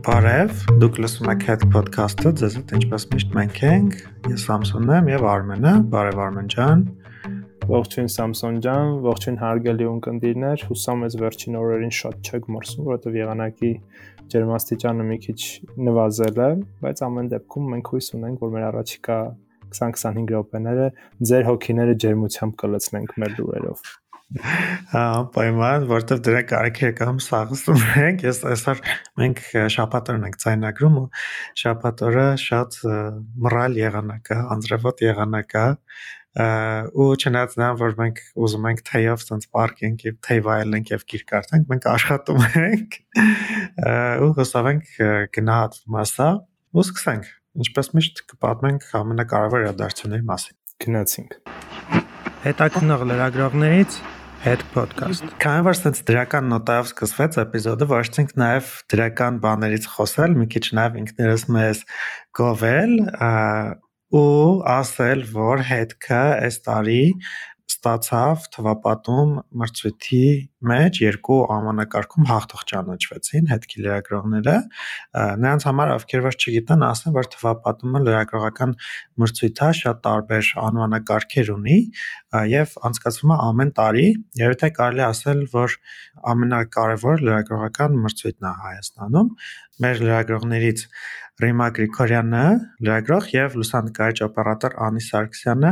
Բարև, դուք լսում եք Head Podcast-ը, ձեզ հետ ինչպես միշտ մենք ենք։ Ես Սամսոնն եմ եւ Արմենը։ Բարև Արմեն ջան։ Ողջույն Սամսոն ջան, ողջույն հարգելի ունկնդիրներ։ Հուսամ ես վերջին օրերին շատ չեք մրսում, որովհետեւ եղանակի ջերմաստիճանը մի քիչ նվազել է, բայց ամեն դեպքում մենք հույս ունենք, որ մեր առաջիկա 20-25 րոպեները ձեր հոգիները ջերմությամբ կլցնենք մեր լուրերով։ Պայման, որտեվ դրա կարիքերը կամ սաղսում ենք, ես այսօր մենք շաբաթօրն ենք ցայնագրում ու շաբաթօրը շատ մռալ եղանակ է, անձրևոտ եղանակ է ու չնայած նրան որ մենք ուզում ենք թեյով ցած պարկենք եւ թեյ վայելենք եւ գիր կարդանք, մենք աշխատում ենք ու հուսով ենք գնահատվում ասա ու սկսենք։ Ինչպես միշտ կպատմենք ամենակարևոր իրադարձությունների մասին։ Գնացինք։ Հետաքնող լրագրողներից Head podcast։ Քանի որ sense դրական նոտայով սկսվեց էպիզոդը, որոշեցինք նաև դրական բաներից խոսել, մի քիչ նաև ինքներս մեզ գովել ու ասել, որ հետքը այս տարի ստացավ թվապատում մրցույթի մեջ երկու ամանակարգում հաղթող ճանաչվեցին հետքի լրագրողները նրանց համար ովքեր ոչ չգիտեն ասեմ որ թվապատումը լրագրողական մրցույթ է շատ տարբեր անվանակարգեր ունի եւ անցկացվում է ամեն տարի եւ եթե կարելի ասել որ ամենակարևոր լրագրողական մրցույթն է Հայաստանում մեր լրագրողներից Ռիմա Գրիգորյանը լրագրող եւ լուսանկարիչ օպերատոր Անի Սարգսյանը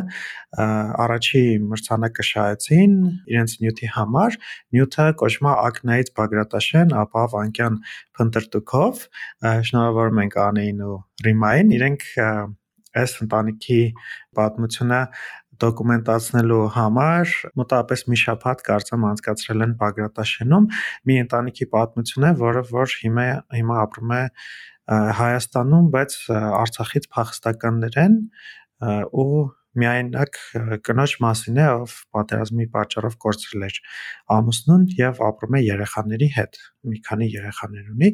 առաջի մրցանակը շահեցին իրենց նյութի համար նյութը կոչվում է Ակնայից Բագրատաշեն, ապա Վանկյան փնտրտուքով շնորհավորում ենք Անեին ու Ռիմային իրենք այս ընտանիքի պատմությունը դոկումենտացնելու համար մոտավորապես մի շաբաթ կարծեմ անցկացրել են Բագրատաշենում մի ընտանիքի պատմությունը, որը որ հիմա հիմա ապրում է Հայաստանում, բայց Արցախից փախստականներ են ու միայնակ կնոջ մասին է, ով պատերազմի պատճառով կորցրել էր ամուսնուն եւ ապրում է երեխաների հետ։ Մի քանի երեխաներ ունի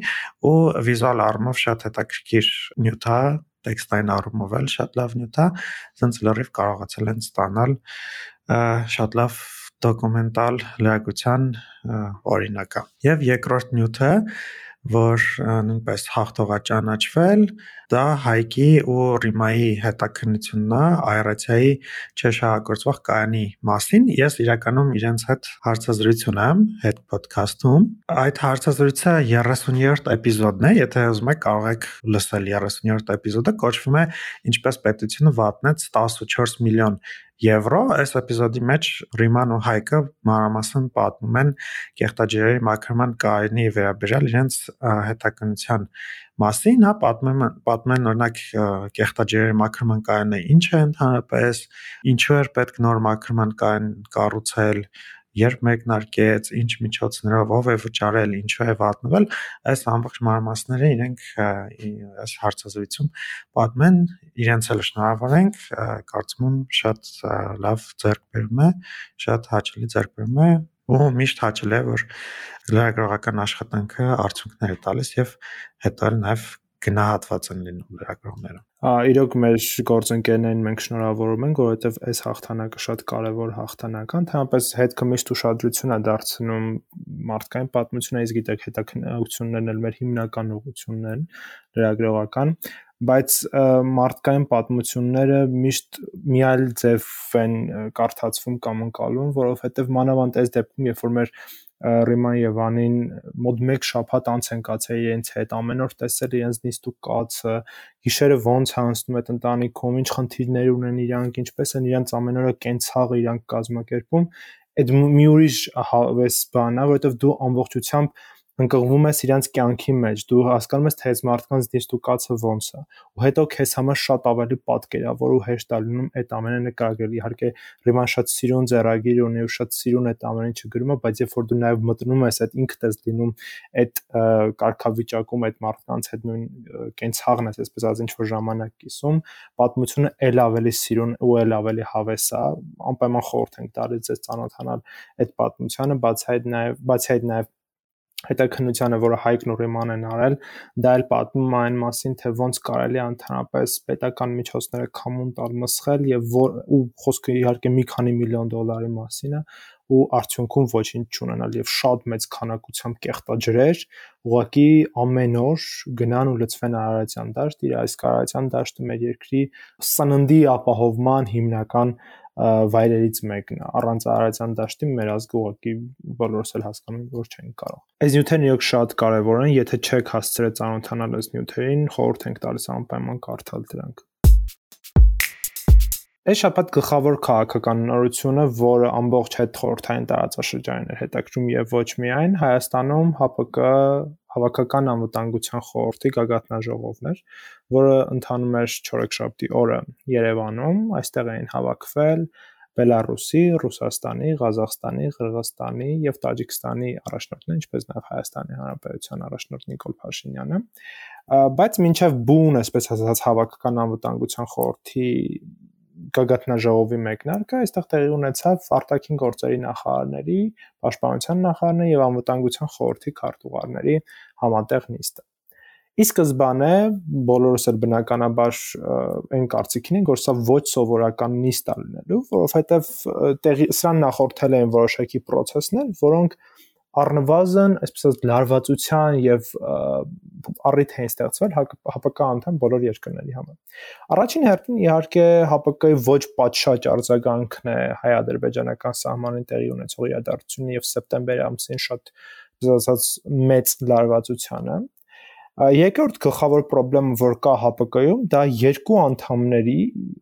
ու վիզուալ առումով շատ հետաքրքիր նյութ է, տեքստային առումով էլ շատ լավ նյութ է, ցենց լրիվ կարողացել են ստանալ շատ լավ դոկումենտալ լրագրության օրինակը։ Եվ երկրորդ նյութը որ նույնպես հաղթողա ճանաչվել, դա Հայկի ու Ռիմայի հետաքննությունն է Այրացիայի չշահագործվող կայանի մասին։ Ես իրականում իրենց հետ հարցազրույց ունեմ հետ ոդքասթում։ Այդ հարցազրույցը 30-րդ էպիզոդն է, եթե ուզում եք կարող եք լսել 30-րդ էպիզոդը, կոչվում է Ինչպես պետությունը վատնեց 14 միլիոն եվրո։ Այս էպիզոդի մեջ Ռիման ու Հայկը մանրամասն պատմում են կեղտաջրերի մաքրման կարենի վերաբերյալ իրենց հետաքննության մասին, հա պատմում են պատմում են օրինակ կեղտաջրերի մաքրման կարենը ինչ է ընդհանրապես, ինչու էր պետք նոր մաքրման կարեն կառուցել, երբ մեկնարկեց, ինչ միջոցներով, ով է վճարել, ինչու է վատնվել, այս ամբողջ մանրամասները իրենք այս հարցազրույցում պատմեն, իրենց էլ շնորհավորենք, կարծում եմ շատ լավ ձեռքբերում է, շատ հաճելի ձեռքբերում է ու միշտ հաճելի է որ լրագրողական աշխատանքը արդյունքներ է տալիս եւ հետո նաև գնահատված են լինում լրագրողները։ Իրոք մեր գործընկերներին մենք շնորհավորում ենք, որովհետև այս հաղթանակը շատ կարևոր հաղթանակ է։ Ընդհանրապես հետքը միշտ ուշադրություն է դարձնում մարդկային պատմությունը, իսկ գիտեք հետաքննություններն էլ մեր հիմնական ուղղությունն են լրագրողական, բայց մարդկային պատմությունները միշտ մի այլ ձև են կարդացվում կամ ընկալվում, որովհետև մանավանդ այս դեպքում, երբ որ մեր Ռիման եւ Անին մոտ 1 շաբաթ անց են կացել իրենց հետ ամեն օր տեսել իրենց նիստուկ կացը գիշերը ոնց անցնում այդ ընտանիքում ինչ խնդիրներ ունեն իրանք ինչպես են իրենց ամեն օրը կենցաղը իրանք կազմակերպում այդ մի ուրիշ հավես բան է որովհետեւ դու ամբողջությամբ ընկղվում ես իրանց կյանքի մեջ, դու հասկանում ես թե այս մարդկանց դիստուկացը ոնց է։ Ու հետո քեզ համար շատ ավելի պատկերավոր ու հեշտ է լինում այդ ամենը նկարագրել։ Իհարկե Ռիման շատ սիրուն ձեռագիր ունի ու շատ սիրուն այդ ամեն ինչը գրում է, բայց երբ որ դու նաև մտնում ես այդ ինքդ ես լինում այդ կարգավիճակում այդ մարդկանց հետ նույն կենցաղն ես, այսպես ասած ինչ որ ժամանակ կիսում, պատմությունը ել ավելի սիրուն ու ել ավելի հավես է։ Անպայման խորհուրդ ենք տալիս ձեզ ճանոթանալ այդ պատմությանը, բացի այդ նաև բացի այդ նաև հետաքննությանը, որը Հայկ Նուրիման են արել, դա էլ պատմում է այն մասին, թե ոնց կարելի է ընդհանրապես պետական միջոցները կամուն տալ մսխել եւ որ ու խոսքը իհարկե մի քանի միլիոն դոլարի մասին է, ու արդյունքում ոչինչ չունենալ եւ շատ մեծ քանակությամբ կեղտաջրեր ուղղակի ամեն օր գնան ու լցվեն Արարատյան դաշտ իր այս Արարատյան դաշտը մեր երկրի սննդի ապահովման հիմնական վայրերից մեկն է առանց Արարատյան դաշտի մեր ազգը ուղղակի բոլորս էլ հասկանում որ չեն կարող այս նյութերն իրոք շատ կարևոր են եթե չեք հասցրել ծանոթանալ այս նյութերին խորհուրդ ենք տալիս անպայման կարդալ դրանք Այս շաբաթ գլխավոր քաղաքական նորությունը, որը ամբողջ հետ խորթային տարածաշրջանին էր հետաքրում եւ ոչ միայն Հայաստանում ՀԱՊԿ հավաքական անվտանգության խորհրդի գագաթնաժողովն էր, որը ընթանում էր չորեքշաբթի օրը Երևանում, այստեղ էին հավաքվել Բելարուսի, Ռուսաստանի, Ղազախստանի, Ղրղստանի եւ Տաջիկստանի առաջնորդները, ինչպես նաեւ Հայաստանի Հանրապետության առաջնորդ Նիկոլ Փաշինյանը, բայց մինչև բուն, այսպես ասած, հավաքական անվտանգության խորհրդի գագաթնաժողովի մեկնարկը այստեղ տեղի ունեցավ արտաքին գործերի նախարարների, պաշտպանության նախարարների եւ անվտանգության խորհրդի քարտուղարների համատեղ նիստը։ Ի սկզբանե բոլորս էլ բնականաբար այն կարծիքին են, որ սա ոչ սովորական նիստ է լինելու, որովհետև տեղի սրան նախորդել են որոշակի process-ներ, որոնք առնվազն, այսպես լարվածության եւ առիթ են ստեղծվել ՀՊԿ անդամ բոլոր երկրների համար։ Առաջին հերթին իհարկե ՀՊԿ-ի ոչ պատշաճ արձագանքն է հայ-ադրբեջանական սահմանին տեղի ունեցող իրադարձությունն եւ սեպտեմբերի ամսին շատ ասած մեծ լարվածությանը Երկրորդ գլխավոր խնդրը, որ կա ՀԱՊԿ-ում, դա երկու անդամների,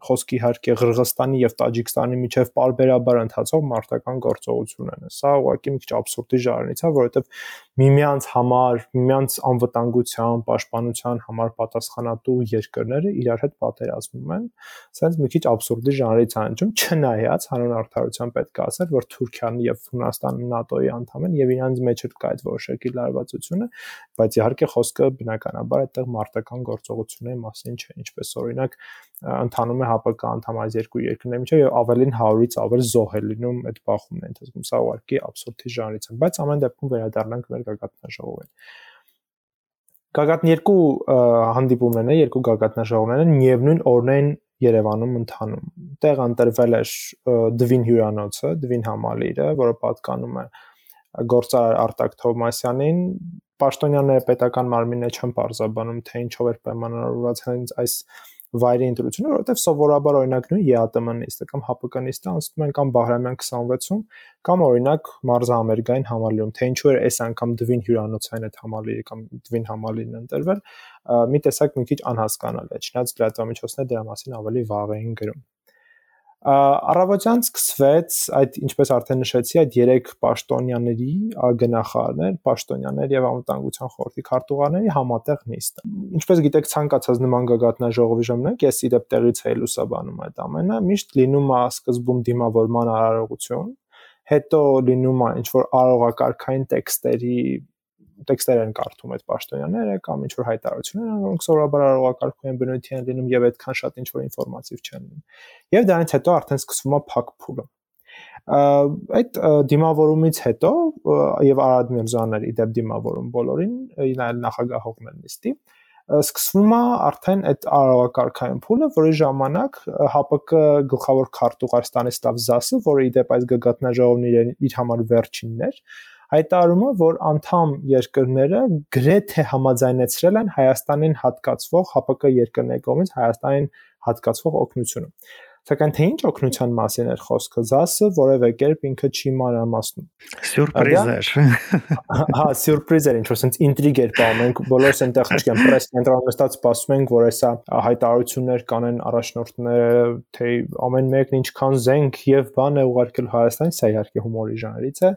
խոսքի իհարկե Ղրղստանի եւ Տաջիկստանի միջև parberabar ընթացող մարտական գործողությունն է։ Սա ուղղակի մի քիչ абսուրդի ժառանգից է, որովհետեւ միմյանց համար, միմյանց անվտանգության, պաշտպանության համար պատասխանատու երկրները իրար հետ պատերազմում են։ Սենց մի քիչ абսուրդի ժառանգից է ընչում, չնայած հանուն արդարության պետք է ասել, որ Թուրքիան եւ Հունաստանը ՆԱՏՕ-ի անդամ են եւ իրանց մեջ էլ կա այդ որոշակի լարվածությունը, բայց իհարկե խոսքը բնականաբար այդտեղ մարտական գործողությունների մասին չէ, ինչպես օրինակ ընթանում է ՀԱՊԿ անդամ այս երկու երկրների միջև եւ ավելին 100-ից ավել զոհ է լինում այդ բախումների ընթացքում։ Սա ուղղակի абսուրդի ժանրից է, բայց ամեն դեպքում վերադառնանք մեր գագաթնաժողովին։ Գագաթն երկու հանդիպումներն են, երկու գագաթնաժողովներ են, միևնույն օրն Երևանում ընթանում։ Տեղ ընտրվել էր Դվին հյուրանոցը, Դվին համալիրը, որը պատկանում է գործարար Արտակ Թովմասյանին Պաշտոնյանները պետական մարմինը չեն բարձաբանում, թե ինչով էր պայմանավորված հենց այս վայրի ընտրությունը, որովհետև սովորաբար օրինակ նույն ԵԱՏՄ նիստը կամ ՀՊԿ նիստը անցնում են կամ Բահրամյան 26-ում կամ օրինակ մարզահամերգային համալիրում, թե ինչու էր այս անգամ Դվին հյուրանոցային այդ համալիրը կամ Դվին համալիրն ընտրվել, մի տեսակ մի քիչ անհասկանալի է։ Չնայած լրատվամիջոցները դրա մասին ավելի վաղ էին գրում։ Առավոտյան սկսվեց այդ ինչպես արդեն նշեցի, այդ երեք պաշտոնյաների ագնախարներ, պաշտոնյաներ եւ անվտանգության խորհրդի քարտուղարների համատեղ նիստը։ Ինչպես գիտեք, ցանկացած նման գագաթնաժողովի ժամանակ ես իդեպ տեղից էի լուսաբանում այդ ամենը, միշտ լինում է սկզբում դիմավորման արարողություն, հետո լինում է ինչ որ արողակարգային տեքստերի տեքստեր են կարդում այդ պաշտոնյաները կամ ինչ որ հայտարարություններ են, որոնք սովորաբար արողակարգային բնույթի են լինում եւ այդքան շատ ինչ որ ինֆորմատիվ չեն լինում։ Եվ դրանից հետո արդեն սկսվում է փակ փուլը այդ դիմավորումից հետո եւ Արադ Միրզաներ իդեպ դիմավորում բոլորին նայել նախագահողներ նիստի սկսվում է արդեն այդ արարողակարգային փուլը, որի ժամանակ ՀԱՊԿ գլխավոր քարտուղար Ստանիսլավ Զասը, որը իդեպ այս գագաթնաժողովն իր համար վերջինն էր, հայտարարում է, որ անդամ երկրները գրեթե համաձայնեցրել են Հայաստանին հատկացվող ՀՊԿ երկրների կողմից Հայաստանին հատկացվող օգնությունը։ Սակայն թե ինչ օգնության մասին էր խոսքը, ԶԱՍ-ը որևէ կերպ ինքը չի մանրամասնում։ Սյուրպրիզ էր։ Հա, սյուրպրիզ էր, ինչ որ sense ինտրիգ էր պահում, բոլորս այնտեղ չկան պրես կենտրոնում նստած սպասում ենք, որ հեսա հայտարարություններ կանեն առաջնորդները, թե ամեն մեկն ինչքան զենք եւ բան է ուղարկել Հայաստանից, սա իհարկե հումորի ժանրից է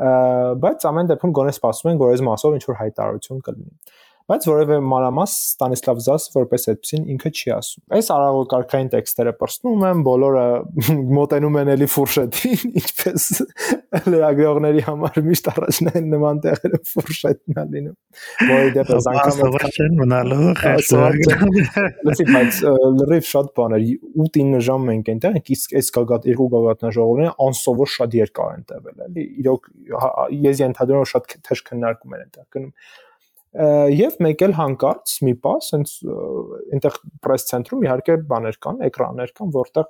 բայց ամեն դեպքում գոնե սպասում են, որ այս մասով ինչ որ հայտարարություն կլինի բայց որևէ մանրամաս Ստանիսլավ Զաս որպես այդպեսին ինքը չի ասում։ Այս արագοκարքային տեքստերը պրծնում են, բոլորը մոտենում են էլի ֆուրշետին, ինչպես լրագրողների համար միշտ առաջնային նման տեղերը ֆուրշետն է լինում։ Որի դեպս անգամ չեն մնալու Լսի, բայց լրիվ շատ բաներ 8-9 ժամ մենք այնտեղ ենք, իսկ այս գագաթ երկու գագաթնաժողովները անսովոր շատ երկար են տևել, էլի։ Իրոք ես ենթադրում շատ թեժ քննարկում են այնտեղ գնում եւ մեկ էլ հանկարծ մի պա, ասենց այնտեղ պրես ցենտրում իհարկե բաներ կան, էկրաններ կան, որտեղ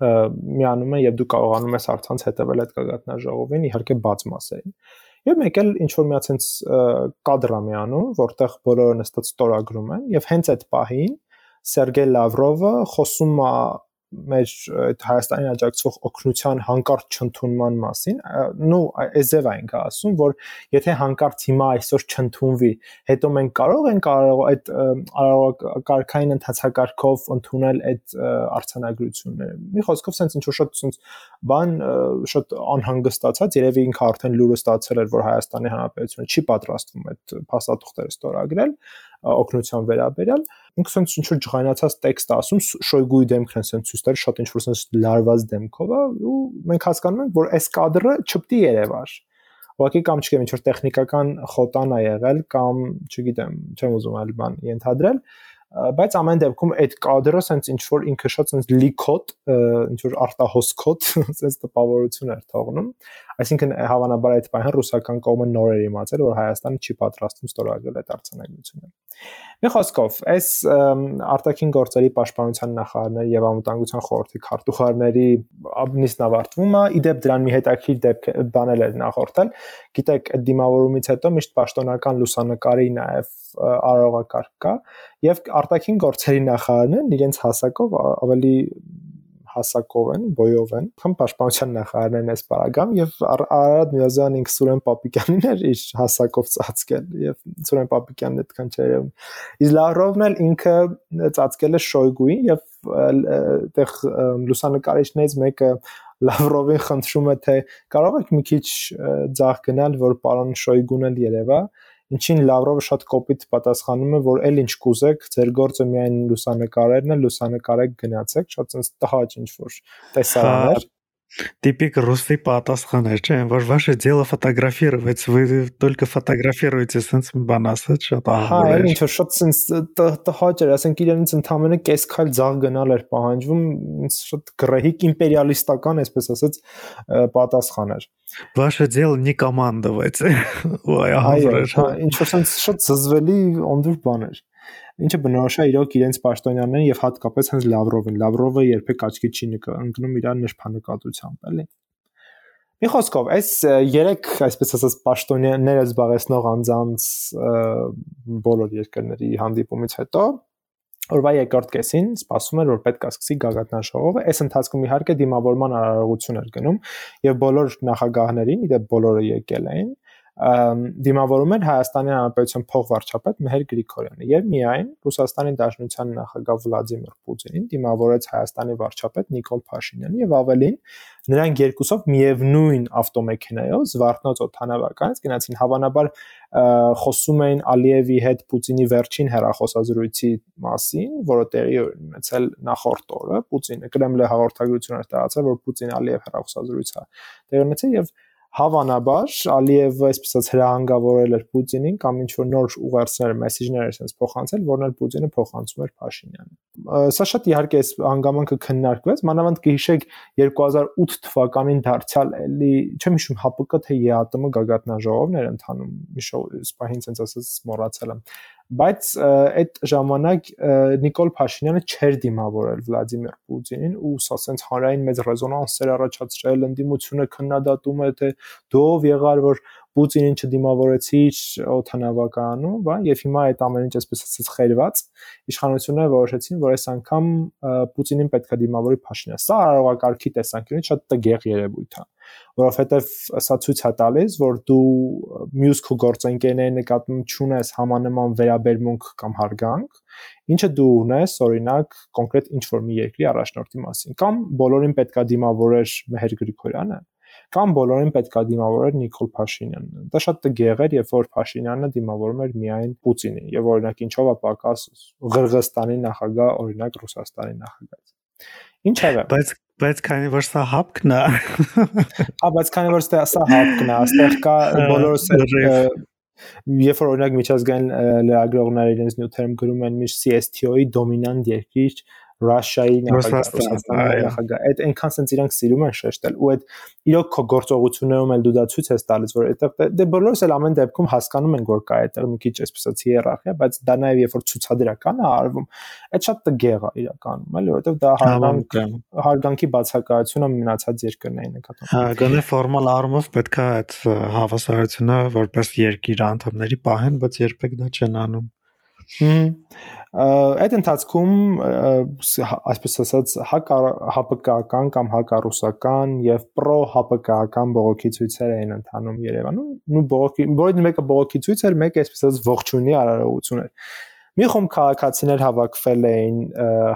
միանում են եւ դու կարողանում ես առցանց հետեւել այդ գագաթնաժողովին, իհարկե բաց մասերին։ Եվ մեկ էլ ինչ որ մի հատ sense կադրա միանում, որտեղ բոլորը նստած ստորագրում են եւ հենց այդ պահին Սերգեյ Լավրովը խոսում է մեր այդ Հայաստանի աջակցող օգնության հանկարծ չընդունման մասին, նո էզև այնք ասում, որ եթե հանկարծ հիմա այսօր չընդունվի, հետո մենք կարող ենք կարող այդ կարգային ընթացակարգով ընդունել այդ արցանագրությունները։ Մի խոսքով sense ինչ որ շատ sense բան շատ անհանգստացած, երևի ինքը արդեն լուրը ստացել էր, որ Հայաստանի Հանրապետությունը չի պատրաստվում այդ փաստաթուղթերը ստորագրել օգնության վերաբերյալ ինքը sense ինչ որ ջղայնացած տեքստ ասում շոյգուի դեմքն են sense ցույց տալի շատ ինչ որ sense լարված դեմքով է ու մենք հասկանում ենք որ այս կադրը չպետք է երևար ուղղակի կամ չգիտեմ ինչ որ տեխնիկական խոտան է եղել կամ չգիտեմ չեմ ուզում այլ բան ենթադրել բայց ամեն դեպքում այդ կադրը sense ինչ որ ինքը շատ sense լիքոտ ինչ որ արտահոս կոդ sense տպավորություն էր թողնում այսինքն հավանաբար այդ պահին ռուսական կողմը նոր էր իմացել որ Հայաստանը չի պատրաստվում ստորագրել այդ արձանագրությունը Մի խոսքով, այս արտաքին գործերի պաշտպանության նախարարների եւ անվտանգության խորհրդի քարտուղարների նիստն ավարտվում է։ Իդեպ դրան մի հետաքրիր դեպք բանել էր նախորդել։ Գիտեք, այդ դիմավորումից հետո միշտ պաշտոնական լուսանկարի նաեւ արարողակարգ կա եւ արտաքին գործերի նախարարներն իրենց հասակով ավելի հասակով են, բոյով են, քան պաշտպանության նախարարներն էս բարագամ եւ Արարատ Միրզյան ինք Սուրեն Պապիկյանին էր իր հասակով ծածկել եւ Սուրեն Պապիկյանն այդքան չէր եղում։ Իսկ Լավրովն էլ ինքը ծածկել է Շոյգուին եւ այդտեղ լուսանկարիչներից մեկը Լավրովին խնդրում է թե կարող եք մի քիչ ձախ գնալ որ պարոն Շոյգուն էլ երևա Ինչին Լավրովը շատ կոպիտ պատասխանում է, որ էլ ինչ կուզեք, ձեր գործը միայն լուսանկարերն է, լուսանկարեք գնացեք, շատ sense տհաճ ինչ որ տեսարաններ։ Типик русский պատասխան էր, չէ՞, որ ваше дело фотографировать, вы только фотографируете sense բան ասած շատ ահա։ Հա, ինչ որ շատ sense տհաճ էր, ասենք իրենից ընդամենը կես քայլ ձախ գնալ էր պահանջվում, շատ գրեհիկ իմպերիալիստական, այսպես ասած, պատասխան էր։ Ваше дело не командовать։ Ոայ, ահա, հա, ինչ որ sense շատ զզվելի ոնդուր բան էր ինչը բնորոշ է իրոք իրենց պաշտոնյաներին եւ հատկապես հենց Լավրովին։ Լավրովը երբեք աչքի չի ընկնում իրար նշփանկատությամբ, էլի։ Մի խոսքով, այս երեք, այսպես ասած, պաշտոնյաները զբաղեցնող անձանց բոլոր երկրների հանդիպումից հետո օրվա երկրորդ կեսին սպասում էր որ պետք է սկսի գագաթնաժողովը այս ընթացքում իհարկե դիմավորման արարողություն էր գնում եւ բոլոր նախագահներին իդե բոլորը եկել էին դիմավորում էր Հայաստանի Հանրապետության փոխվարչապետ Մեհեր Գրիգորյանը եւ միայն Ռուսաստանի Դաշնության նախագահ Վլադիմիր Պուտինին դիմավորեց Հայաստանի վարչապետ Նիկոլ Փաշինյանը եւ ավելին նրանք երկուսով միևնույն ավտոմեքենայով Զվարթնոց օթանավականից գնացին հավանաբար խոսում էին Ալիևի հետ Պուտինի վերջին հերախոսազրույցի մասին, որը տեղի ունեցել նախորդ օրը Պուտինը Կրեմլը հաղորդագրություն էր տարածել, որ Պուտին-Ալիև հերախոսազրույցը տեղի ունեցել եւ հավանաբար Ալիևը այսպես ասած հրահանգավորել էր Պուտինին կամ ինչ որ նոր ուղերձներ, մեսեջներ այսպես փոխանցել, որն էլ Պուտինը փոխանցում էր Փաշինյանին։ Սա շատ իհարկե այս հանգամանքը քննարկվեց, մանավանդ կհիշեք 2008 թվականին դարձյալ էլի, չեմ հիշում ՀԱՊԿ թե ԵԱՏՄ գագաթնաժողովներ ընթանում, իշո սպահին sense ասած մոռացել եմ բայց այդ ժամանակ Նիկոլ Փաշինյանը չէր դիմավորել Վլադիմիր Պուտինին ու սա sense հանրային մեծ ռեզոնանս էր առաջացրել ընդդիմությունը քննադատում է թե դով եղար որ Պուտինին չդիմավորեցի օթանավականում, բա եւ հիմա այդ ամեն ինչ այսպես ասած խերված իշխանությունները որոշեցին, որ այս անգամ Պուտինին պետք է դիմավորի Փաշինյանը։ Սա արարողակարգի տեսանկյունից շատ տգեղ երևույթ է որովհետև սա ցույց է տալիս, որ դու մյուս քո գործընկերների նկատմամբ ճունես համանման վերաբերմունք կամ հարգանք, ինչը դու ունես օրինակ կոնկրետ ինչ որ մի երկրի առաջնորդի մասին, կամ բոլորին պետքա դիմավորեր Մեհեր Գրիգորյանը, կամ բոլորին պետքա դիմավորեր Նիկոլ Փաշինյանը։ Դա շատ տգեղ էր, երբ որ Փաշինյանը դիմավորում էր միայն Պուտինին, եւ օրինակ ինչով է պակաս Ղրղստանի նախագահ, օրինակ Ռուսաստանի նախագահից։ Ինչևէ, բայց բայց քանի որ սա հապկն է Ա բայց քանի որ սա հապկն է, այստեղ կա բոլորս երբ որ օրինակ միջազգային լրագրողները իրենց նյութերում գրում են միշտ CSTO-ի դոմինանտ երկիր Ռուսիայի նախագահ նախագահ այդ այնքան sense իրանք սիրում են շեշտել ու այդ իրոք քո գործողություններում էլ դու դա ցույց ես տալիս որ այդտեղ դե բոլորս էլ ամեն դեպքում հասկանում են որ կա այդտեղ մի քիչ այսպես հիերարխիա բայց դա նաև երբ որ ցուցադրական է արվում այդ շատ տգեղ է իրականում էլի որովհետև դա հարգանք հարգանքի բացակայությունը մնացած երկրներին նկատմամբ հա գոնե ֆորմալ առումով պետքա այդ հավասարությունը որպես երկիր անդամների պահեն բայց երբեք դա չեն անում Այդ ընթացքում այսպես ասած հակահապկական կամ հակառուսական եւ պրո հապկական բողոքի ցույցեր էին ընթանում Երևանում։ Նու բողոքի, որից մեկը բողոքի ցույց էր, մեկը այսպես ասած ողջունի արարողություն էր։ Մի խումբ քաղաքացիներ հավաքվել էին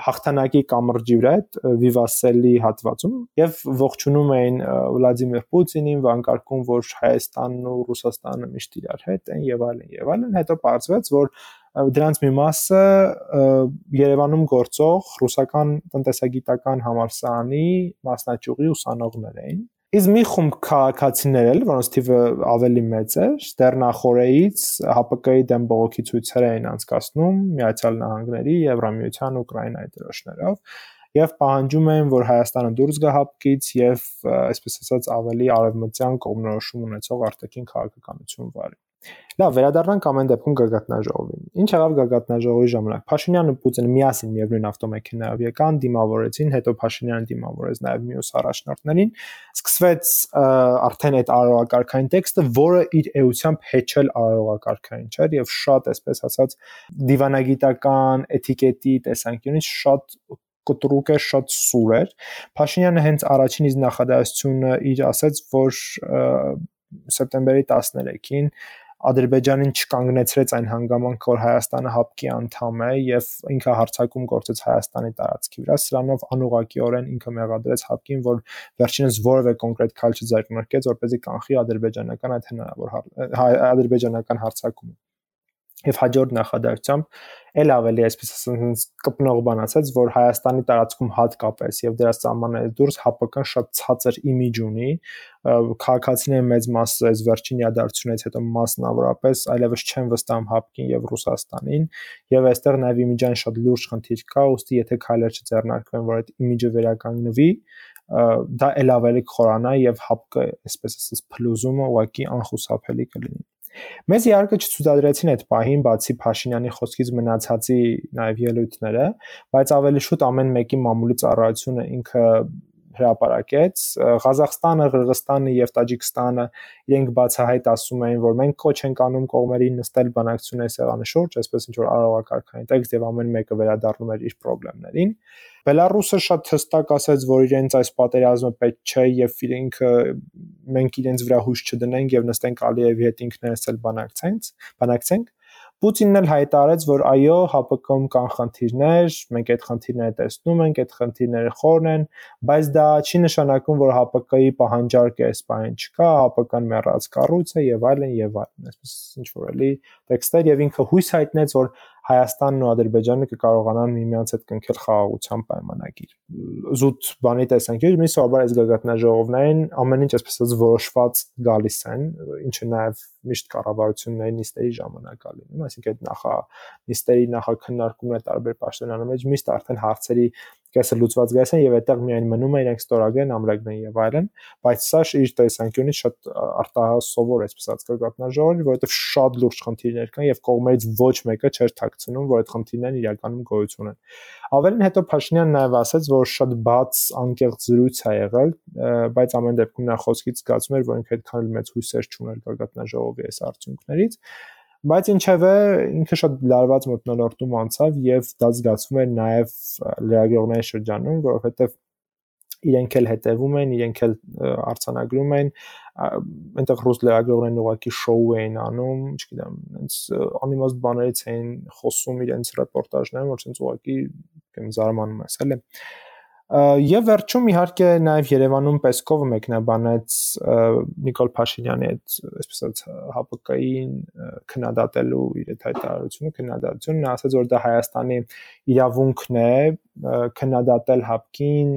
հաղթանակի կամրջի վրա այդ Վիվասելի հատվածում եւ ողջունում էին Վլադիմիր Պուտինին, վանկարկում, որ Հայաստանն ու Ռուսաստանը միշտ իրար հետ են եւ այլն եւ այլն։ Հետո պարզվեց, որ դրանց մի մասը Երևանում գործող ռուսական տնտեսագիտական համալսարանի մասնաճյուղի ուսանողներ էին Իսկ մի խումբ քաղաքացիներ էլ, որոնց թիվը ավելի մեծ էր, դեռ նախորեից ՀՊԿ-ի դեմ բողոքի ցույցեր էին անցկացնում Միացյալ Նահանգների, Եվրամիության, Ուկրաինայի դրոշներով եւ պահանջում էին, որ Հայաստանը դուրս գա հապկից եւ այսպես ասած ավելի արևմտյան կողմնորոշում ունեցող արտաքին քաղաքականություն վարի։ Լավ, վերադառնանք ամեն դեպքում գագաթնաժողովին։ Ինչ եղավ գագաթնաժողովի ժամանակ։ Փաշինյանն ու Պուտինը միասին միևնույն ավտոմեքենայով եկան, դիմավորեցին, հետո Փաշինյանը դիմավորեց նաև մյուս առաջնորդներին։ Սկսվեց արդեն այդ արարողակարգային տեքստը, որը իր էությամբ հեչել արարողակարգային չէր եւ շատ, այսպես ասած, դիվանագիտական էթիկետի տեսանկյունից շատ կտրուկ էր, շատ սուր էր։ Փաշինյանը հենց առաջին իր նախադասությունը իր ասաց, որ սեպտեմբերի 13-ին Ադրբեջանին չկանգնեցրեց այն հանգամանքը, որ Հայաստանը հապկի անդամ է եւ ինքը հարցակում գործեց Հայաստանի տարածքի վրա, սրանով անուղակիորեն ինքը մեղադրեց հապկին, որ վերջինս որևէ կոնկրետ քայլ չձեռնարկեց, որպեսզի կանխի ադրբեջանական այդ հնարավոր ադրբեջանական հարցակումը եւ հաջորդ նախադասությամբ ել ավելի այսպես ասած կպնող բան ասած, որ Հայաստանի տարածքում հատկապես եւ դրա սահմաններից դուրս ՀՊԿ-ն շատ ցածր իմիջ ունի, քաղաքացիների մեծ մասը այս վերջին իրադարձությունից հետո մասնավորապես այլևս չեն վստահում ՀԱՊԿ-ին եւ Ռուսաստանին եւ այստեղ նաեւ իմիջային շատ լուրջ խնդիր կա, ուստի եթե քայլեր չձեռնարկվեն, որ այդ իմիջը վերականգնվի, դա ել ավելի կխորանա եւ ՀԱՊԿ, այսպես ասած, փլուզումը ուղղակի անխուսափելի կլինի։ Մեզ իհարկե չցուցադրեցին այդ պահին բացի Փաշինյանի խոսքից մնացածի նաև ելույթները, բայց ավելի շուտ ամեն մեկի մամուլի ծառայությունը ինքը հրապարակեց Ղազախստանը, Qırğızstանը եւ Տաջիկստանը իրենք բացահայտ ասում էին, որ մենք կոչ ենք անում կողմերին նստել բանակցությունների սեղանի շուրջ, այսպես ինչ որ արարողակարգային տեքստ եւ ամեն մեկը վերադառնում էր իր խնդիրներին։ Բելարուսը շատ հստակ ասաց, որ իրենց այս պատերազմը պետք չէ եւ իրենք մենք իրենց վրա հույս չդնենք եւ նստենք Ալիևի հետ ինքներս էլ բանակցենք, բանակցենք Պուտինն էլ հայտարարեց, որ այո, ՀԱՊԿ-ում կան խնդիրներ, մենք այդ խնդիրները տեսնում ենք, այդ խնդիրները խորն են, բայց դա չի նշանակում, որ ՀԱՊԿ-ի պահանջարկը այս բանին չկա, ՀԱՊԿ-ն մեռած կառույց է եւ այլն եւ այլն, այսպես ինչ որ էլի տեքստեր եւ ինքը հույս հայտնեց, որ Հայաստանն ու Ադրբեջանը կկարողանան միմյանց հետ կնքել խաղաղության պայմանագիր։ Զուտ բանի տեսանկյունից մի սովորաբար այս գագաթնաժողովներին ամեն ինչ այսպես ասած որոշված գալիս են, ինչը նաև միշտ կառավարությունների նիստերի ժամանակ ալի։ Այսինքն այդ նախա նիստերի նախաքննարկումները տարբեր պաշտոնյաների մեջ միշտ արդեն հարցերի կեսը լուծված գայս են եւ այդտեղ միայն մնում է իրենք ստորագրեն, ամրագրեն եւ այլն, բայց սա իր տեսանկյունից շատ արտահասովոր այսպես ածկակատնաժողովի, որովհետեւ շատ լուրջ խնդիրներ կան եւ կողմերից ոչ մեկը չէր ཐակցնում, որ այդ խնդիրներն իրականում գոյություն են։ Ավելին հետո Փաշինյանն նաև ասաց, որ շատ բաց անկեղծ զրույց է եղել, բայց ամեն դեպքում նա խոսքից զգացում էր, որ ինքը այդքան մեծ հույսեր չուներ գագաթնաժողովի այս արդյունքներից բայց ինչևէ ինքը շատ լարված մտնոլորտում անցավ եւ դա զգացվում էր նաեւ լրագրողների շրջանում, որովհետեւ իրենք էլ հետևում են, իրենք էլ արցանագրում են, այնտեղ ռուս լրագրողներն ուղակի շոու էին անում, չգիտեմ, այնց անիմաստ բաներից էին խոսում իրենց ռեպորտաժներում, որ ցենց ուղակի կամ զարմանում ես, էլի։ Եվ վերջում իհարկե նաև Երևանում Պեսկովը մեկնաբանեց Նիկոլ Փաշինյանի այդ այսպես ՀՊԿ-ին քննադատելու իր այդ հայտարարությունը, քննադատությունը նա ասաց որ դա Հայաստանի իրավունքն է քննադատել ՀԱՊԿ-ին,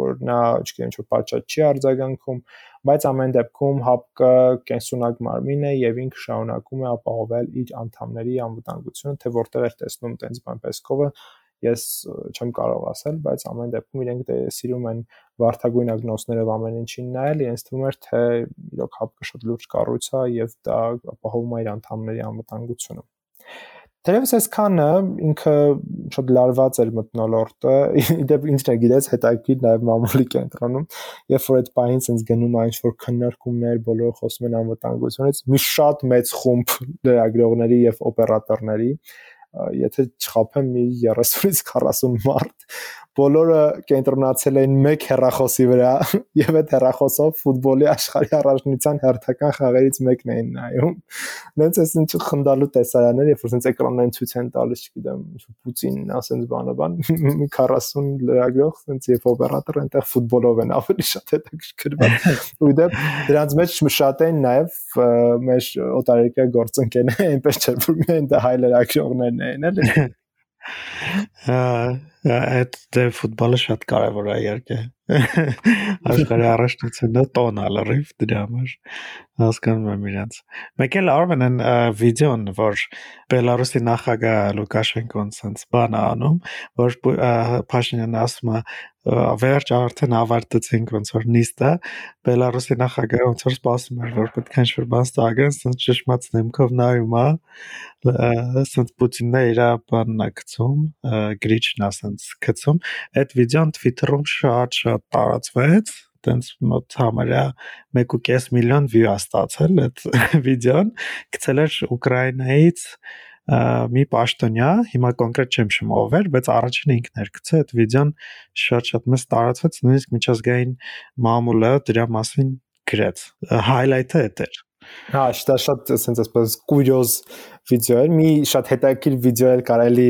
որ նա, չգիտեմ, ինչ-որ պատճառ չի արձագանքում, բայց ամեն դեպքում ՀԱՊԿ կենսունակ մարմին է եւ ինքը շարունակում է ապահովել իր անդամների անվտանգությունը, թե որտեղ է տեսնում տենց բան Պեսկովը ես չեմ կարող ասել, բայց ամեն դեպքում իրենք դե սիրում են վարթագույն ագնոսներով ամեն ինչին նայել, իրենց թվում էր թե իրոք հապկը շատ լուրջ կառույց է եւ դա ապահովում է իր անդամների անվտանգությունը։ Դերևս այսքանը ինքը շատ լարված էր մտնոլորտը, իդեպ ինքն է գիտես հետաքրքիր նաև մամուլի կենտրոնում, երբ որ այդ պահին sense գնում այն ինչ որ քննարկումներ, բոլորը խոսում են անվտանգությունից, մի շատ մեծ խումբ լրագրողների եւ օպերատորների, եթե չխափեմ մի 30-ից 40 մարդ բոլորը կենտրոնացել էին մեկ հեռախոսի վրա եւ այդ հեռախոսով ֆուտբոլի աշխարհի առաջնության հերթական խաղերից մեկն էին նայում։ Նենց էս ինչ խնդալու տեսարաններ, երբ որ sense էկրանային ցույց են տալիս, չգիտեմ, ինչ Պուտինն ասենց բանը բան, մի 40 լրագրող sense երբ օպերատոր այնտեղ ֆուտբոլով են ավելի շատ հետաքրքրված։ Ու դե դրանց մեջ շատ են նաեւ մեր օտարերկրյա գործընկերներ, այնպես չէ որ միայն դա հայ լրագրողներն են, էլի։ այդ դե ֆուտբոլը շատ կարևոր է իհարկե աշխարհի առաջնությունը տոն ալրիվ դրա համար հասկանում եմ իրենց մեկ էլ Արմենն վիդեոն որ Բելարուսի նախագահ Լուկաշենկոն sense բան անում որ Փաշինյանն ասում է վերջ արդեն ավարտեցինք ոնց որ նիստը Բելարուսի նախագահը ոնց որ սպասում էր որ պետք է ինչ-որ բան ստագեն sense ճշմարտ դեմքով նայում է sense Պուտինն է իր բանն է գցում գրիչն է sense գցում այդ վիդեոն Twitter-ում շատ շատ տարածվեց տենց մոտ համարյա 1.5 միլիոն է ստացել այդ վիդեոն գցել էր Ուկրաինայից մի պաշտոնյա, հիմա կոնկրետ չեմ շում ով էր, բայց առաջինը ինքն էր գցել այդ վիդեոն շատ-շատ մեծ տարածվեց, նույնիսկ միջազգային մամուլը դրա մասին գրեց։ Highlight-ը դա էր։ Հա, դա շատ sense ասես կուրիոզ վիդեո էր։ Մի շատ հետաքրքիր վիդեո էր կարելի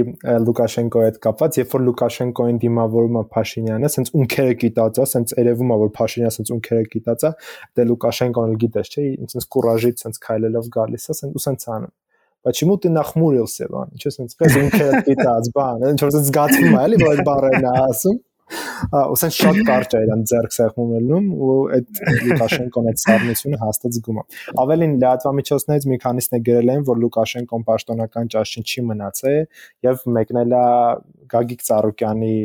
Լուկաշենկոյի հետ կապված, երբ որ Լուկաշենկոին դիմավորում է Փաշինյանը, sense ունքերը կիտած է, sense երևում է որ Փաշինյանը sense ունքերը կիտած է, դե Լուկաշենկոն էլ գիտես, չէ, sense կուրաժից sense քայլելով գալիս է, sense ու sense անում Почему ты нахмурился, բան։ Ինչպես sense պես ունքերը կիտած, բան, ինչ որ sense զգացվում է, էլի, որ այդ բառերն է ասում ու սենց շատ կարճ է իրան ձեռք սեղմումելնում ու այդ Լուկաշենկոն այդ սառնությունը հաստատ զգում է։ Ավելին լրատվամիջոցներից մի քանիսն է գրել են, որ Լուկաշենկոն պաշտոնական ճաշին չի մնացել եւ մեկնել է Գագիկ Ծառուկյանի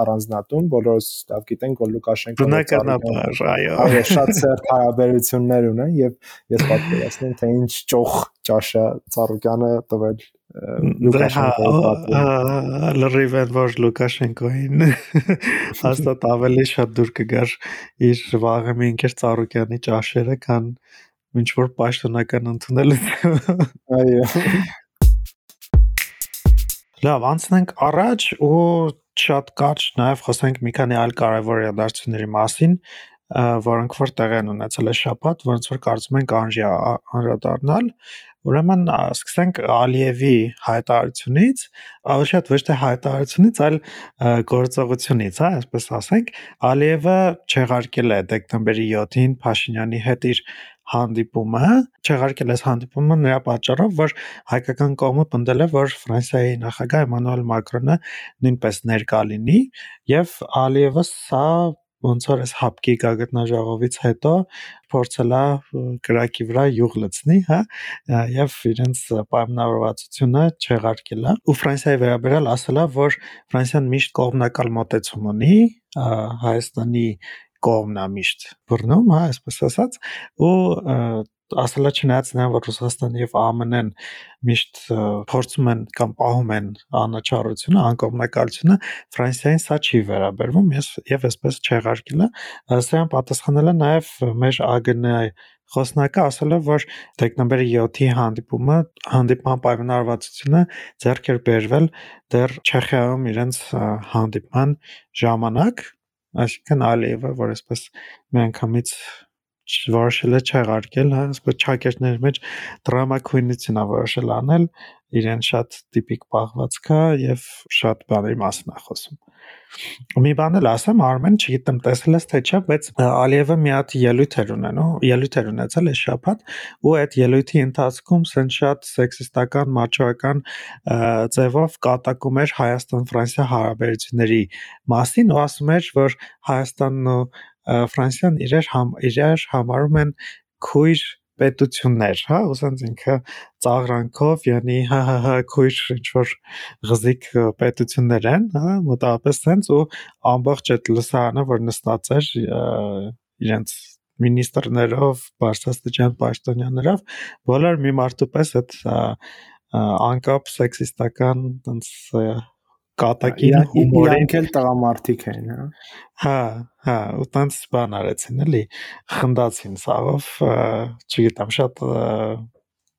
առանձնատուն, բոլորս լավ գիտենք, որ Լուկաշենկոն բնականաբար, այո, այո, շատ ծերտ հարաբերություններ ունեն եւ ես պատկերացնում թե ինչ ճոխ ճաշա Ծառուկյանը տվել Լուկաշենկոյի լրիվ որ Լուկաշենկոին հաստատ ավելի շատ դուր կգար իր վաղը մի ինքեր Ծառուկյանի ճաշերը, քան ինչ որ պաշտոնական ընդունել։ Այո։ Լավ, անցնենք առաջ ու շատ կարճ նաև խոսենք մի քանի այլ կարևոր իրադարձությունների մասին, որոնք որ տեղ են ունեցել է շաբաթ, որոնց որ կարծում ենք անժի անդրադառնալ։ Ուրեմն սկսենք Ալիևի հայտարարությունից, շատ ոչ թե հայտարարությունից, այլ գործողությունից, հա, այսպես ասենք, Ալիևը չեղարկել է դեկտեմբերի 7-ին Փաշինյանի հետ իր հանդիպումը, չեղարկել այս հանդիպումը նրա պատճառով, որ հայկական կողմը պնդել է, որ Ֆրանսիայի նախագահ Էմանուել Մակրոնը նույնպես ներկա լինի եւ Ալիևը սա ոնց որ այս հապկի գագտնաժողովից հետո փորձել է կրակի վրա յուղ լցնի, հա, եւ իրենց պայմանավորվածությունը չեղարկել է։ Ու Ֆրանսիայի վերաբերյալ ասել է, որ Ֆրանսիան միշտ կողմնակալ մոտեցում ունի Հայաստանի կողմն է միշտ բռնում, հա, այսպես ասած, ու ասելա չնայած նրան որ Ռուսաստանը եւ ԱՄՆ-ն միշտ փորձում են կամ պահում են անաչառությունը, անկողմնակալությունը, Ֆրանսիային սա չի վերաբերվում, ես եւ այսպես չեղարկելը, սրան պատասխանել է նաեւ մեր ԱԳՆ խոսնակը ասել է, որ դեկտեմբերի 7-ի հանդիպումը, հանդիպման պայմանավորվածությունը ձեռք էր բերվել դեռ Չեխիայում իրենց հանդիպման ժամանակ, այսինքն Ալիևը, որ այսպես միանգամից որոշել է չեղարկել, հա, ասես ճակերտների մեջ դրամակույնություն է որոշել անել, իրեն շատ տիպիկ պահվածքա եւ շատ բաների մասին է խոսում։ Մի բան էլ ասեմ, Արմեն, չգիտեմ տեսել ես թե չէ, բայց Ալիևը մի հատ ելույթ էր ունենում, ելույթ էր ունեցել այս շաբաթ, ու այդ ելույթի ընթացքում սեն շատ սեքսիստական, մաչոական ձևով կատակում էր Հայաստան-Ֆրանսիա հարաբերությունների մասին ու ասում էր, որ Հայաստանն ու Ֆրանսիան իրար համ իրար համարում են քույր պետություններ, հա, ուսանց ինքը ծաղրանքով, յանի հա հա հա քույր ինչ որ գզիկ պետություններ են, հա, մոտավորապես sense ու ամբողջ այդ լսարանը, որ նստած էր իրենց մինիստրներով, բարձրաստիճան պաշտոնյաներով, բոլոր մի մարդու պես այդ անկապ սեքսիստական տենց կատակին հումորի ինքել տղամարդիկ են, հա։ Հա, հա, ու տենց բան արեցին էլի, խնդացին սաղով, չգիտեմ, շատ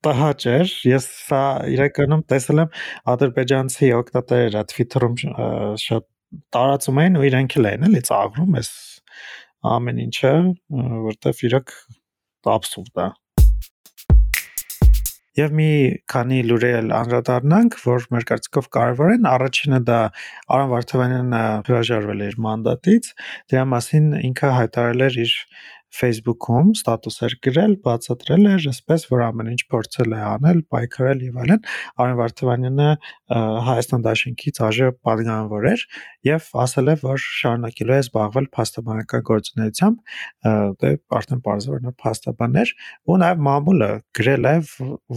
տհաճ էր։ Ես սա իրականում տեսել եմ ադրբեջանցի օկտատերերը Twitter-ում շատ տարածում էին ու իրենք էլ էին էլի ծաղրում այս ամեն ինչը, որտեվ իրոք абսուրդ է։ Եվ մի քանի լուրեր անդրադառնանք, որ մեր կարծիքով կարևոր են։ Առաջինը դա Արամ Վարդավանյանը հրաժարվել է իր մանդատից։ Դրա մասին ինքը հայտարարել էր իր Facebook-ում ստատուսեր գրել, բացատրել էր, ասպես որ ամեն ինչ փորձել է անել, պայքարել եւ այլն։ Արմեն Վարդովանյանը Հայաստան Դաշնքից ԱԺ պատգամավոր էր եւ ասել է, որ շարունակելու է զբաղվել փաստաբանական գործունեությամբ, դե արդեն բարձր նա փաստաբան էր, ու նաեւ մամուլը գրել է,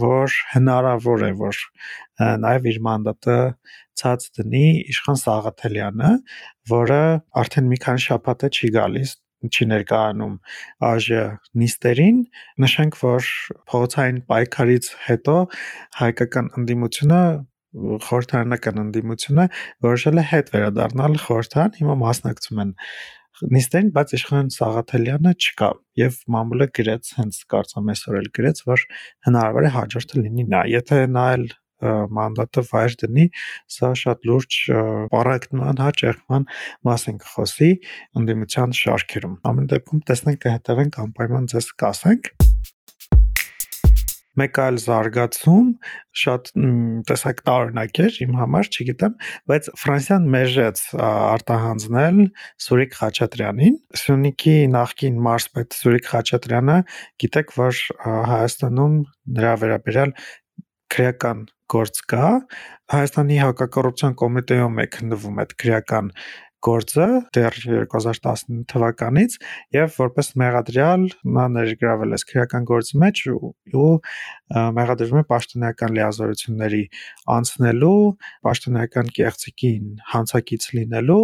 որ հնարավոր է, որ նաեւ իր մանդատը ցած դնի Իշխան Սաղաթելյանը, որը արդեն մի քանի շաբաթ է չի գալիս չի ներկայանում ԱԺ նիստերին նշենք որ փողոցային պայքարից հետո հայկական ընդդիմությունը խորհրդարանական ընդդիմությունը որոշել է հետ վերադառնալ խորհրդարան հիմա մասնակցում են նիստերին բայց իշխան Սաղաթելյանը չկա եւ մամուլը գրեց հենց կարծում այսօր էլ գրեց որ հնարավոր է հաջորդը լինի նա եթե նա էլ մանդատը վայր դնի, սա շատ լուրջ պարակտման, հա, ճեղքման մասին կխոսի ընդդիմության շարքերում։ Ամեն դեպքում տեսնենք կհետևենք անպայման ձեզ կասենք մեկ այլ զարգացում շատ տեսակ տարօրինակ էր իմ համար, չգիտեմ, բայց Ֆրանսիան մեժեց արտահանձնել Սուրիկ Խաչատրյանին։ Սյունիքի նախկին մարզպետ Սուրիկ Խաչատրյանը գիտեք, որ Հայաստանում նրա վերաբերյալ քրեական գործ կա Հայաստանի հակակոռուպցիոն կոմիտեում է քննվում այդ քրեական գործը դեռ 2019 թվականից եւ որպես մեղադրյալ նա ներգրավել է քրեական գործի մեջ ու, ու մեղադրվում է պաշտոնական լիազորությունների անցնելու, պաշտոնական կեղծիքին հանցակից լինելու,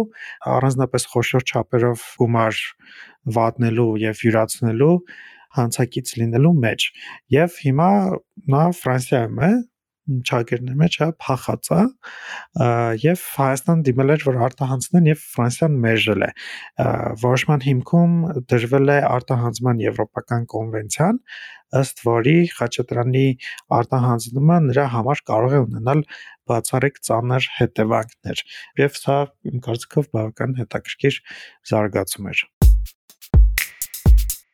առանձնապես խոշոր չափերով գումար վատնելու եւ յուրացնելու հանցակից լինելու մեջ եւ հիմա նա Ֆրանսիայում է ճակերների մեջ հա փախած է եւ Հայաստան դիմել էր որ արտահանցնեն եւ Ֆրանսիան մերժել է որոշման հիմքում դրվել է արտահանձման եվրոպական կոնվենցիան ըստ որի Խաչատրյանի արտահանձնումը նրա համար կարող է ունենալ բացառիկ ծանր հետևանքներ եւ սա իմ կարծիքով բավական հետաքրքիր զարգացում էր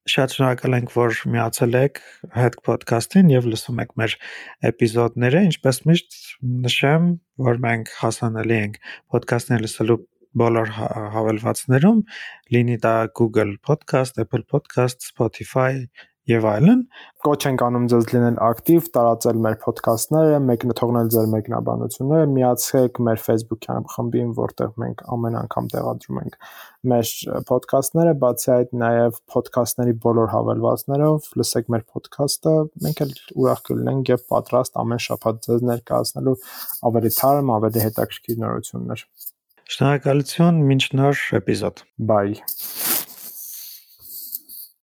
Շատ շնորհակալ ենք, որ միացել եք հետ ոդքասթին եւ լսում եք մեր էպիզոդները։ Ինչպես միշտ նշեմ, որ մենք հասանելի ենք ոդքասթներ լսելու բոլոր հավելվածներում, լինի դա Google Podcast, Apple Podcast, Spotify եւ այլն։ Կոչ ենք անում ձեզ լինել ակտիվ, տարածել մեր ոդքասթները, մեկնթողնել ձեր մեկնաբանությունները, միացեք մեր Facebook-յան խմբին, որտեղ մենք ամեն անգամ տեղադրում ենք մեր ոդքասթները, բացի այդ նաեւ ոդքասթների բոլոր հավելվածներով լսեք մեր ոդքասթը, մենք էլ ուրախ կլինենք եւ պատրաստ ամեն շաբաթ ձեզ ներկայացնելու ավելի թարմ, ավելի հետաքրքիր նորություններ։ Շնորհակալություն, մինչ նոր էպիզոդ։ Bye